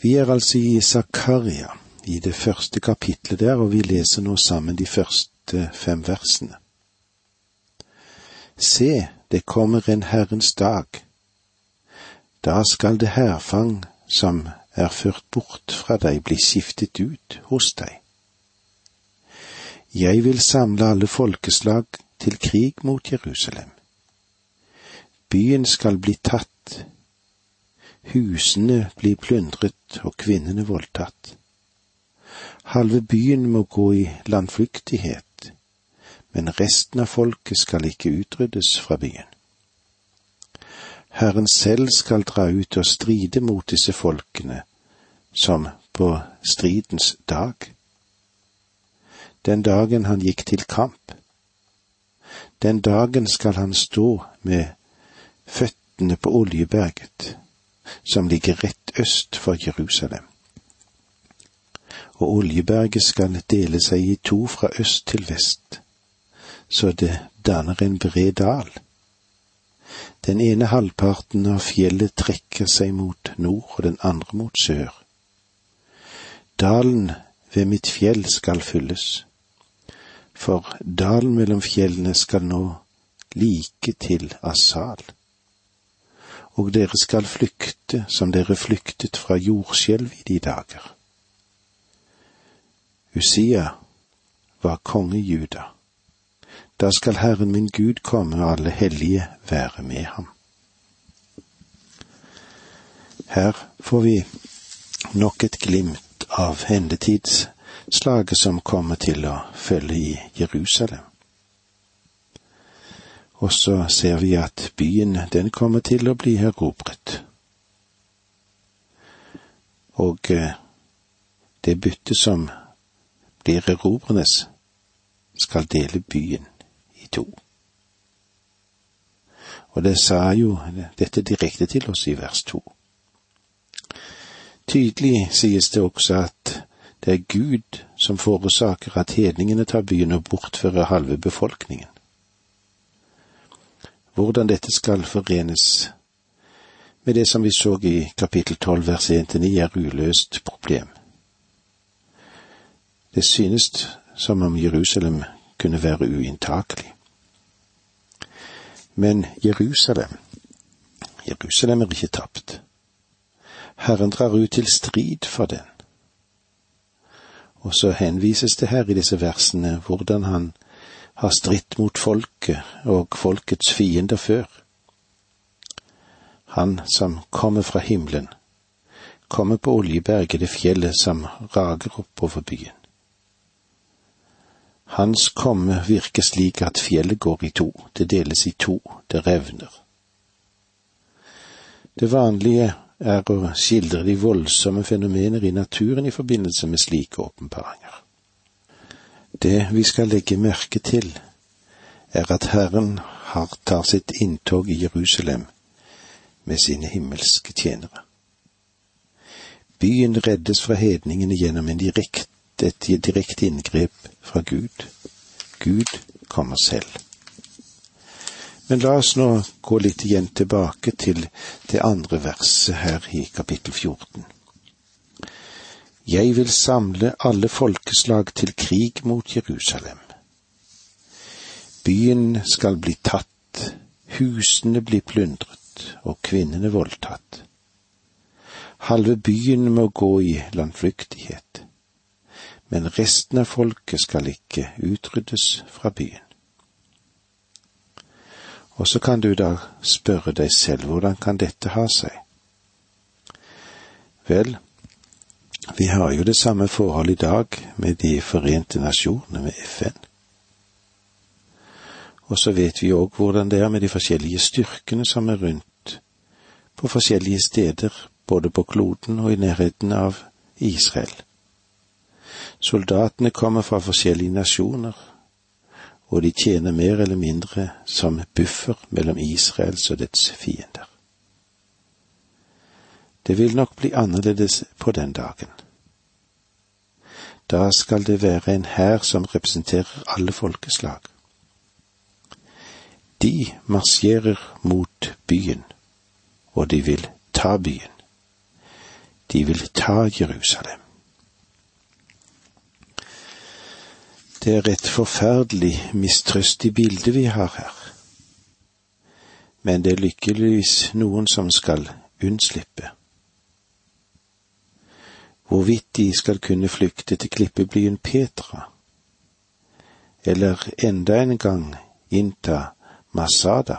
Vi er altså i Zakaria, i det første kapitlet der, og vi leser nå sammen de første fem versene. Se, det kommer en Herrens dag. Da skal det hærfang som er ført bort fra deg, bli skiftet ut hos deg. Jeg vil samle alle folkeslag til krig mot Jerusalem. Byen skal bli tatt, husene blir plyndret og kvinnene voldtatt. Halve byen må gå i landflyktighet, men resten av folket skal ikke utryddes fra byen. Herren selv skal dra ut og stride mot disse folkene, som på stridens dag. Den dagen han gikk til kamp. Den dagen skal han stå med føttene på Oljeberget, som ligger rett øst for Jerusalem. Og Oljeberget skal dele seg i to fra øst til vest, så det danner en bred dal. Den ene halvparten av fjellet trekker seg mot nord og den andre mot sør. Dalen ved mitt fjell skal fylles, for dalen mellom fjellene skal nå like til Asal og dere skal flykte som dere flyktet fra jordskjelv i de dager. Usia var konge Juda. Da skal Herren min Gud komme og alle hellige være med ham. Her får vi nok et glimt av endetidsslaget som kommer til å følge i Jerusalem. Og så ser vi at byen, den kommer til å bli erobret. Og eh, det byttet som blir erobrenes, skal dele byen i to. Og det sa jo dette direkte til oss i vers to. Tydelig sies det også at det er Gud som forårsaker at hedningene tar byen og bortfører halve befolkningen. Hvordan dette skal forenes med det som vi så i kapittel 12 vers 1-9 er uløst problem. Det synes som om Jerusalem kunne være uinntakelig. Men Jerusalem, Jerusalem er ikke tapt. Herren drar ut til strid for den. Og så henvises det her i disse versene hvordan han har stritt mot folket og folkets fiender før. Han som kommer fra himmelen, kommer på Oljeberget, det fjellet som rager oppover byen. Hans komme virker slik at fjellet går i to, det deles i to, det revner. Det vanlige er å skildre de voldsomme fenomener i naturen i forbindelse med slike åpenbaringer. Det vi skal legge merke til, er at Herren har tar sitt inntog i Jerusalem med sine himmelske tjenere. Byen reddes fra hedningene gjennom en direkte et direkte inngrep fra Gud. Gud kommer selv. Men la oss nå gå litt igjen tilbake til det andre verset her i kapittel 14. Jeg vil samle alle folkeslag til krig mot Jerusalem. Byen skal bli tatt, husene blir plyndret og kvinnene voldtatt. Halve byen må gå i landflyktighet men resten av folket skal ikke utryddes fra byen. Og så kan du da spørre deg selv hvordan kan dette ha seg? Vel, vi har jo det samme forholdet i dag med De forente nasjonene, med FN. Og så vet vi òg hvordan det er med de forskjellige styrkene som er rundt på forskjellige steder, både på kloden og i nærheten av Israel. Soldatene kommer fra forskjellige nasjoner, og de tjener mer eller mindre som buffer mellom Israels og dets fiender. Det vil nok bli annerledes på den dagen. Da skal det være en hær som representerer alle folkeslag. De marsjerer mot byen, og de vil ta byen. De vil ta Jerusalem. Det er et forferdelig mistrøstig bilde vi har her. Men det er lykkeligvis noen som skal unnslippe. Hvorvidt de skal kunne flykte til klippebyen Petra, eller enda en gang innta Masada,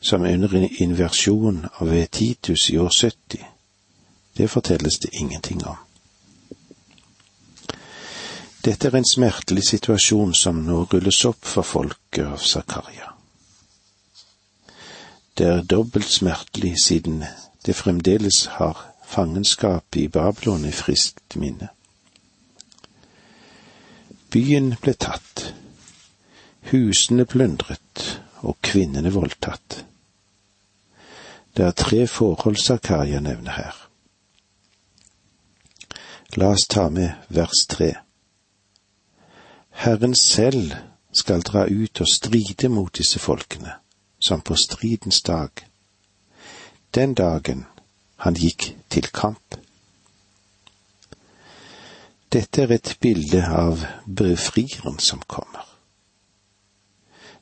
som under en inversjon av Titus i år 70, det fortelles det ingenting om. Dette er en smertelig situasjon som nå rulles opp for folket av Zakaria. Det er dobbelt smertelig siden det fremdeles har fangenskapet i Babylon i friskt minne. Byen ble tatt, husene plyndret og kvinnene voldtatt. Det er tre forhold Zakaria nevner her. La oss ta med vers tre. Herren selv skal dra ut og stride mot disse folkene, som på stridens dag, den dagen han gikk til kamp. Dette er et bilde av befrieren som kommer.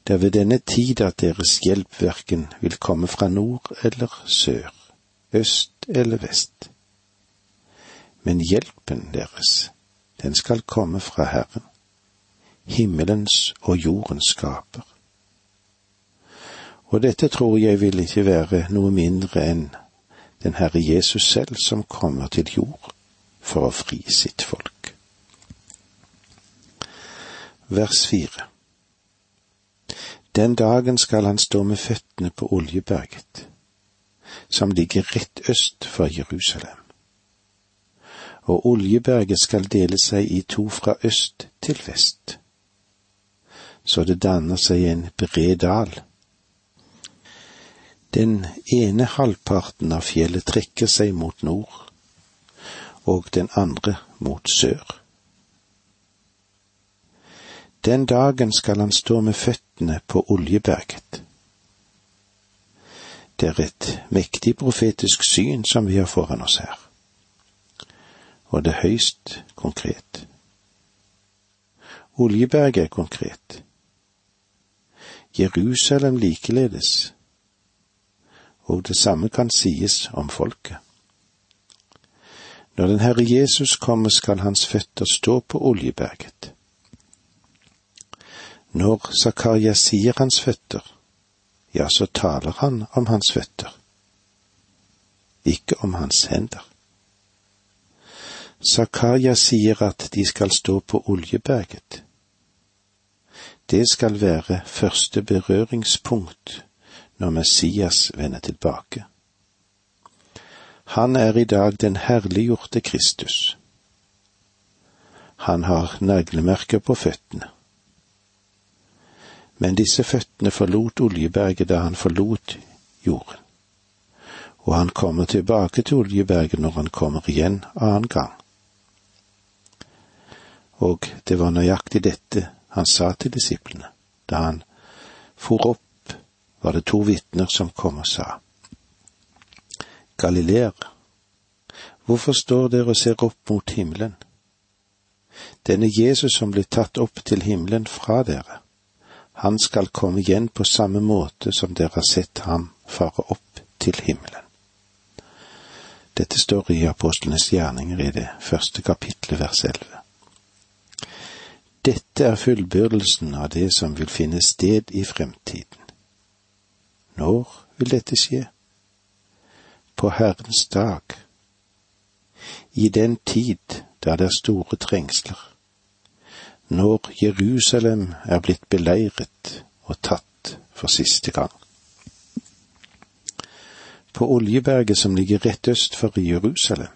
Det er ved denne tid at deres hjelp verken vil komme fra nord eller sør, øst eller vest. Men hjelpen deres, den skal komme fra Herren himmelens og jordens skaper. Og dette tror jeg vil ikke være noe mindre enn den Herre Jesus selv som kommer til jord for å fri sitt folk. Vers fire. Den dagen skal han stå med føttene på Oljeberget, som ligger rett øst for Jerusalem. Og Oljeberget skal dele seg i to fra øst til vest så det danner seg en bred dal. Den ene halvparten av fjellet trekker seg mot nord, og den andre mot sør. Den dagen skal han stå med føttene på Oljeberget. Det er et mektig profetisk syn som vi har foran oss her, og det er høyst konkret. Oljeberget er konkret. Jerusalem likeledes, og det samme kan sies om folket. Når den Herre Jesus kommer, skal hans føtter stå på Oljeberget. Når Zakaria sier hans føtter, ja, så taler han om hans føtter, ikke om hans hender. Zakaria sier at de skal stå på Oljeberget det skal være første berøringspunkt når Messias vender tilbake. Han er i dag den herliggjorte Kristus. Han har naglemerker på føttene. Men disse føttene forlot Oljeberget da han forlot jorden, og han kommer tilbake til Oljeberget når han kommer igjen annen gang. Og det var nøyaktig dette han sa til disiplene. Da han for opp, var det to vitner som kom og sa. Galileer, hvorfor står dere og ser opp mot himmelen? Denne Jesus som ble tatt opp til himmelen fra dere, han skal komme igjen på samme måte som dere har sett ham fare opp til himmelen. Dette står i apostlenes gjerninger i det første kapitlet vers elleve. Dette er fullbyrdelsen av det som vil finne sted i fremtiden. Når vil dette skje? På Herrens dag. I den tid da det er store trengsler. Når Jerusalem er blitt beleiret og tatt for siste gang. På Oljeberget som ligger rett øst for Jerusalem.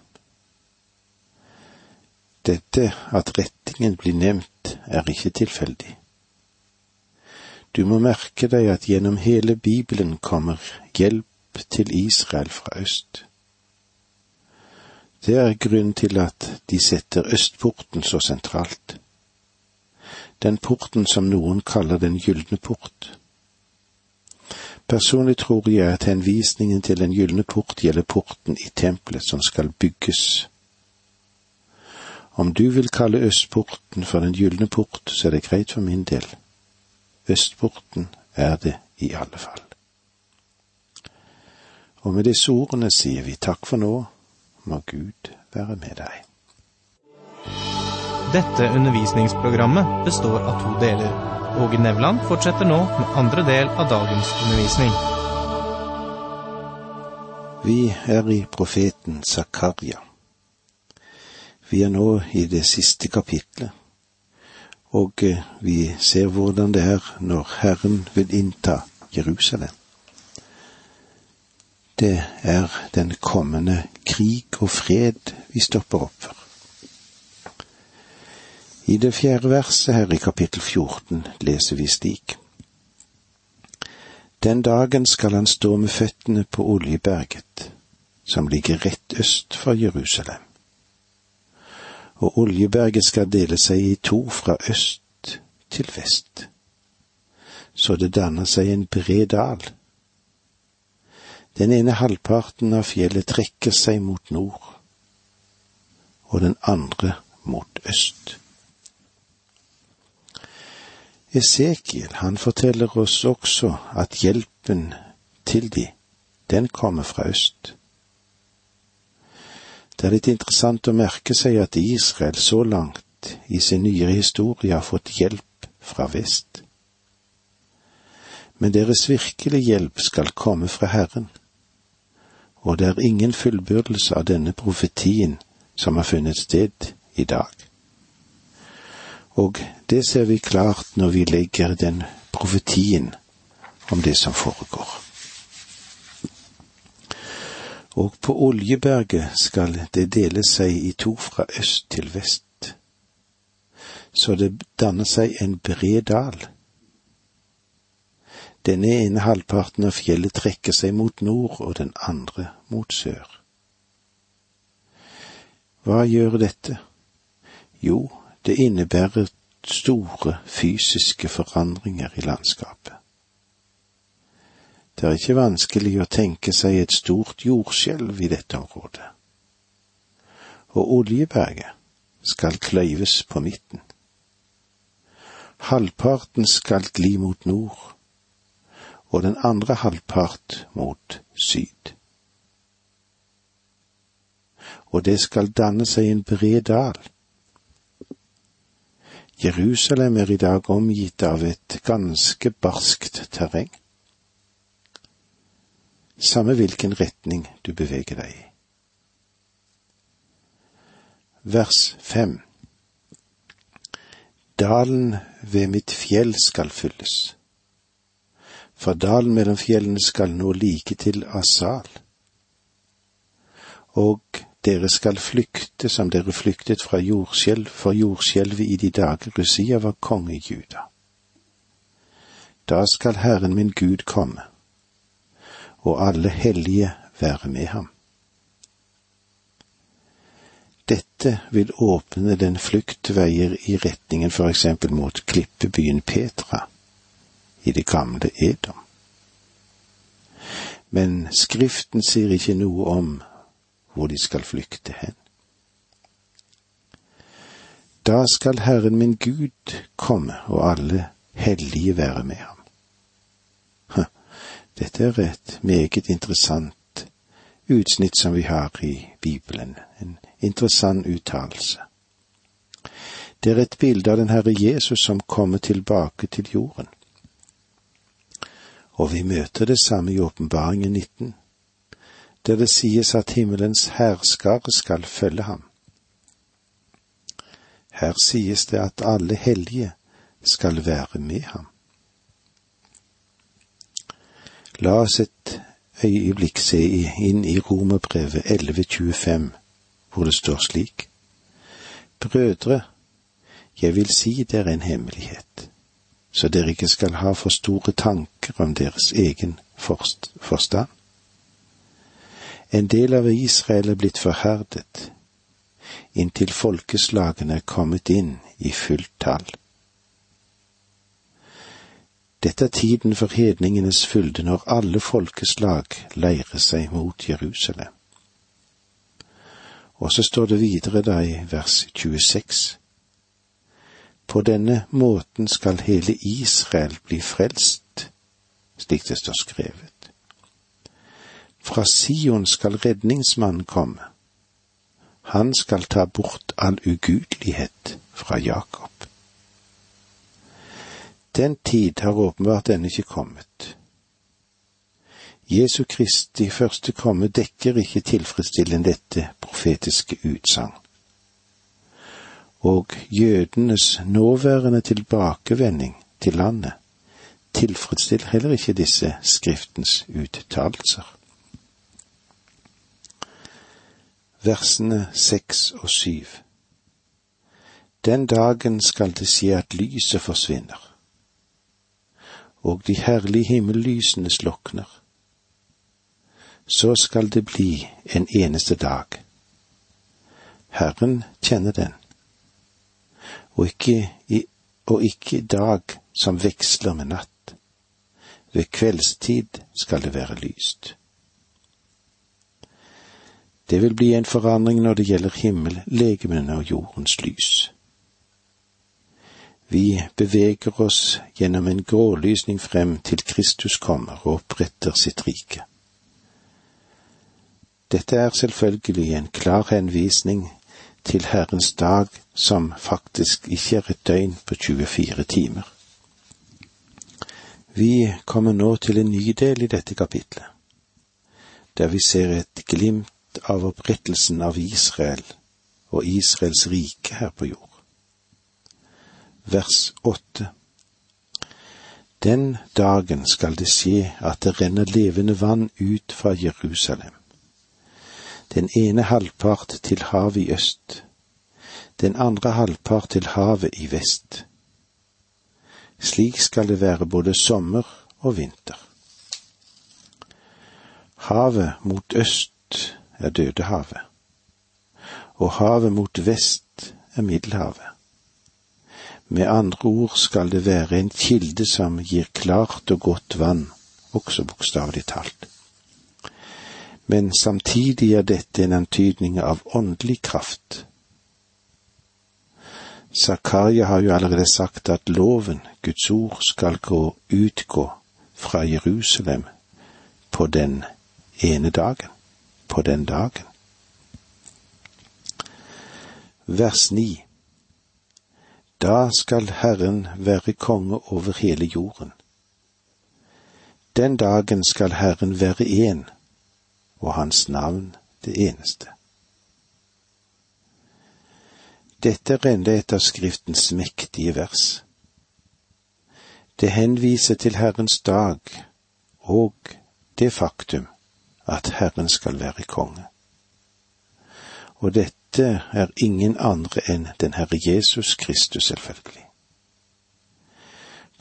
Dette at rettingen blir nevnt er ikke tilfeldig. Du må merke deg at gjennom hele Bibelen kommer hjelp til Israel fra øst. Det er grunn til at de setter østporten så sentralt. Den porten som noen kaller den gylne port. Personlig tror jeg at henvisningen til den gylne port gjelder porten i tempelet som skal bygges. Om du vil kalle østporten for den gylne port, så er det greit for min del. Østporten er det i alle fall. Og med disse ordene sier vi takk for nå, må Gud være med deg. Dette undervisningsprogrammet består av to deler. Åge Nevland fortsetter nå med andre del av dagens undervisning. Vi er i profeten Zakaria. Vi er nå i det siste kapitlet, og eh, vi ser hvordan det er når Herren vil innta Jerusalem. Det er den kommende krig og fred vi stopper opp for. I det fjerde verset her i kapittel 14 leser vi slik. Den dagen skal han stå med føttene på Oljeberget, som ligger rett øst for Jerusalem. Og Oljeberget skal dele seg i to fra øst til vest, så det danner seg en bred dal. Den ene halvparten av fjellet trekker seg mot nord, og den andre mot øst. Esekiel, han forteller oss også at hjelpen til de, den kommer fra øst. Det er litt interessant å merke seg at Israel så langt i sin nyere historie har fått hjelp fra vest. Men deres virkelige hjelp skal komme fra Herren, og det er ingen fullbyrdelse av denne profetien som har funnet sted i dag. Og det ser vi klart når vi legger den profetien om det som foregår. Og på Oljeberget skal det dele seg i to fra øst til vest, så det danner seg en bred dal. Denne ene halvparten av fjellet trekker seg mot nord og den andre mot sør. Hva gjør dette? Jo, det innebærer store fysiske forandringer i landskapet. Det er ikke vanskelig å tenke seg et stort jordskjelv i dette området. Og Oljeberget skal kløyves på midten. Halvparten skal gli mot nord, og den andre halvpart mot syd. Og det skal danne seg en bred dal Jerusalem er i dag omgitt av et ganske barskt terreng. Samme hvilken retning du beveger deg i. Vers fem Dalen ved mitt fjell skal fylles. For dalen mellom fjellene skal nå like til Asal. Og dere skal flykte som dere flyktet fra jordskjelv for jordskjelvet i de dager Rusia var konge i Juda. Da skal Herren min Gud komme, og alle hellige være med ham. Dette vil åpne den fluktveier i retningen for eksempel mot klippebyen Petra i det gamle Edom. Men Skriften sier ikke noe om hvor de skal flykte hen. Da skal Herren min Gud komme, og alle hellige være med ham. Dette er et meget interessant utsnitt som vi har i Bibelen, en interessant uttalelse. Det er et bilde av den Herre Jesus som kommer tilbake til jorden. Og vi møter det samme i Åpenbaringen 19 der det sies at himmelens hærskare skal følge ham. Her sies det at alle hellige skal være med ham. La oss et øyeblikk se inn i Romerbrevet 1125, hvor det står slik. Brødre, jeg vil si dere en hemmelighet, så dere ikke skal ha for store tanker om deres egen forstand. En del av Israel er blitt forherdet, inntil folkeslagene er kommet inn i fullt tall. Dette er tiden for hedningenes fylde når alle folkeslag leirer seg mot Jerusalem. Og så står det videre da i vers 26. På denne måten skal hele Israel bli frelst, slik det står skrevet. Fra Sion skal redningsmannen komme. Han skal ta bort all ugudelighet fra Jakob. Den tid har åpenbart ennå ikke kommet. Jesu Kristi første komme dekker ikke tilfredsstillende dette profetiske utsagn. Og jødenes nåværende tilbakevending til landet tilfredsstiller heller ikke disse Skriftens uttalelser. Versene seks og syv Den dagen skal det skje at lyset forsvinner og de herlige himmellysene slokner. Så skal det bli en eneste dag. Herren kjenner den, og ikke, i, og ikke dag som veksler med natt. Ved kveldstid skal det være lyst. Det vil bli en forandring når det gjelder himmellegemene og jordens lys. Vi beveger oss gjennom en grålysning frem til Kristus kommer og oppretter sitt rike. Dette er selvfølgelig en klar henvisning til Herrens dag, som faktisk ikke er et døgn på 24 timer. Vi kommer nå til en ny del i dette kapitlet, der vi ser et glimt av opprettelsen av Israel og Israels rike her på jord vers åtte. Den dagen skal det skje at det renner levende vann ut fra Jerusalem. Den ene halvpart til havet i øst, den andre halvpart til havet i vest. Slik skal det være både sommer og vinter. Havet mot øst er Dødehavet, og havet mot vest er Middelhavet. Med andre ord skal det være en kilde som gir klart og godt vann, også bokstavelig talt. Men samtidig er dette en antydning av åndelig kraft. Zakaria har jo allerede sagt at loven, Guds ord, skal gå utgå fra Jerusalem på den ene dagen, på den dagen. Vers 9 da skal Herren være konge over hele jorden. Den dagen skal Herren være én, og hans navn det eneste. Dette er enda et av Skriftens mektige vers. Det henviser til Herrens dag og det faktum at Herren skal være konge. Og dette dette er ingen andre enn den Herre Jesus Kristus, selvfølgelig.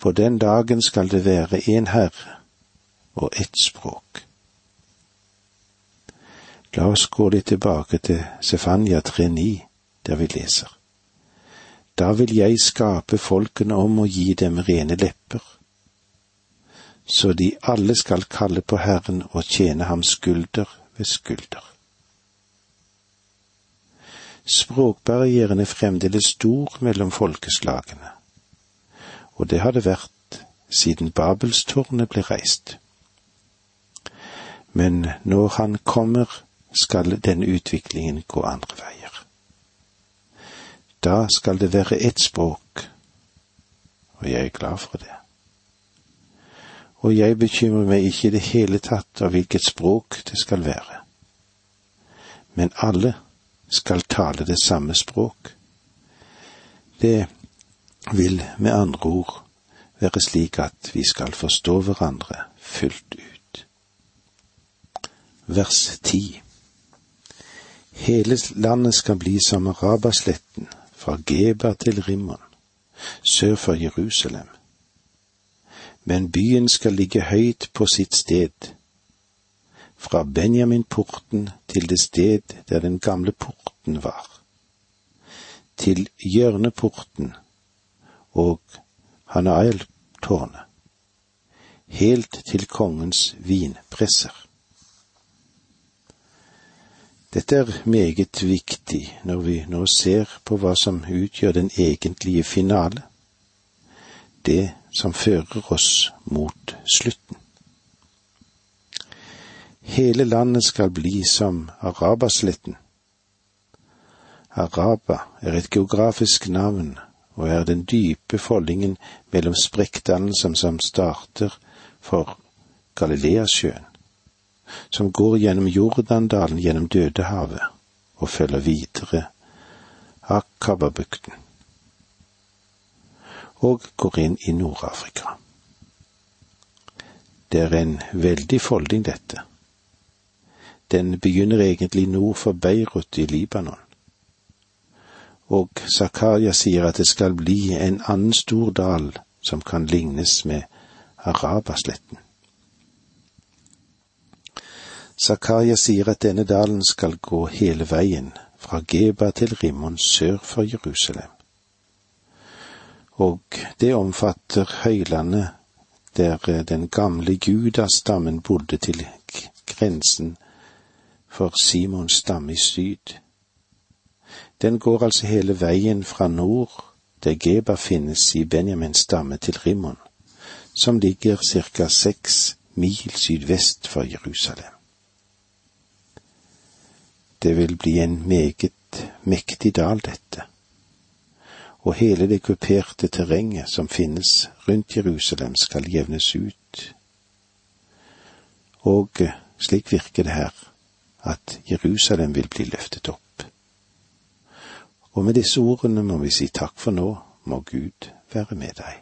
På den dagen skal det være én Herre og ett språk. La oss gå litt tilbake til Sefania 3,9, der vi leser. Da vil jeg skape folkene om og gi dem rene lepper, så de alle skal kalle på Herren og tjene ham skulder ved skulder. Språkbarrieren er fremdeles stor mellom folkeslagene, og det har det vært siden Babelstårnet ble reist. Men når han kommer, skal denne utviklingen gå andre veier. Da skal det være ett språk, og jeg er glad for det. Og jeg bekymrer meg ikke i det hele tatt av hvilket språk det skal være. Men alle skal tale det samme språk. Det vil med andre ord være slik at vi skal forstå hverandre fullt ut. Vers ti Hele landet skal bli som Arabasletten, fra Geba til Rimmon, sør for Jerusalem. Men byen skal ligge høyt på sitt sted, fra Benjaminporten til det sted der den gamle porten var, til hjørneporten og Hanael-tårnet, helt til kongens vinpresser. Dette er meget viktig når vi nå ser på hva som utgjør den egentlige finale, det som fører oss mot slutten. Hele landet skal bli som Arabasletten. Araba er et geografisk navn og er den dype foldingen mellom sprekkdannelsen som starter for Galileasjøen, som går gjennom Jordandalen gjennom Dødehavet og følger videre Akababukten og går inn i Nord-Afrika. Det er en veldig folding, dette. Den begynner egentlig nord for Beirut i Libanon. Og Zakaria sier at det skal bli en annen stor dal som kan lignes med Arabasletten. Zakaria sier at denne dalen skal gå hele veien, fra Geba til Rimmon sør for Jerusalem. Og det omfatter høylandet der den gamle Judastammen bodde til grensen for Simons stamme i syd. Den går altså hele veien fra nord, der Geba finnes i Benjamins stamme, til Rimmon, som ligger ca. seks mil sydvest for Jerusalem. Det vil bli en meget mektig dal, dette, og hele det kuperte terrenget som finnes rundt Jerusalem skal jevnes ut. Og slik virker det her at Jerusalem vil bli løftet opp. Og med disse ordene må vi si takk for nå, må Gud være med deg.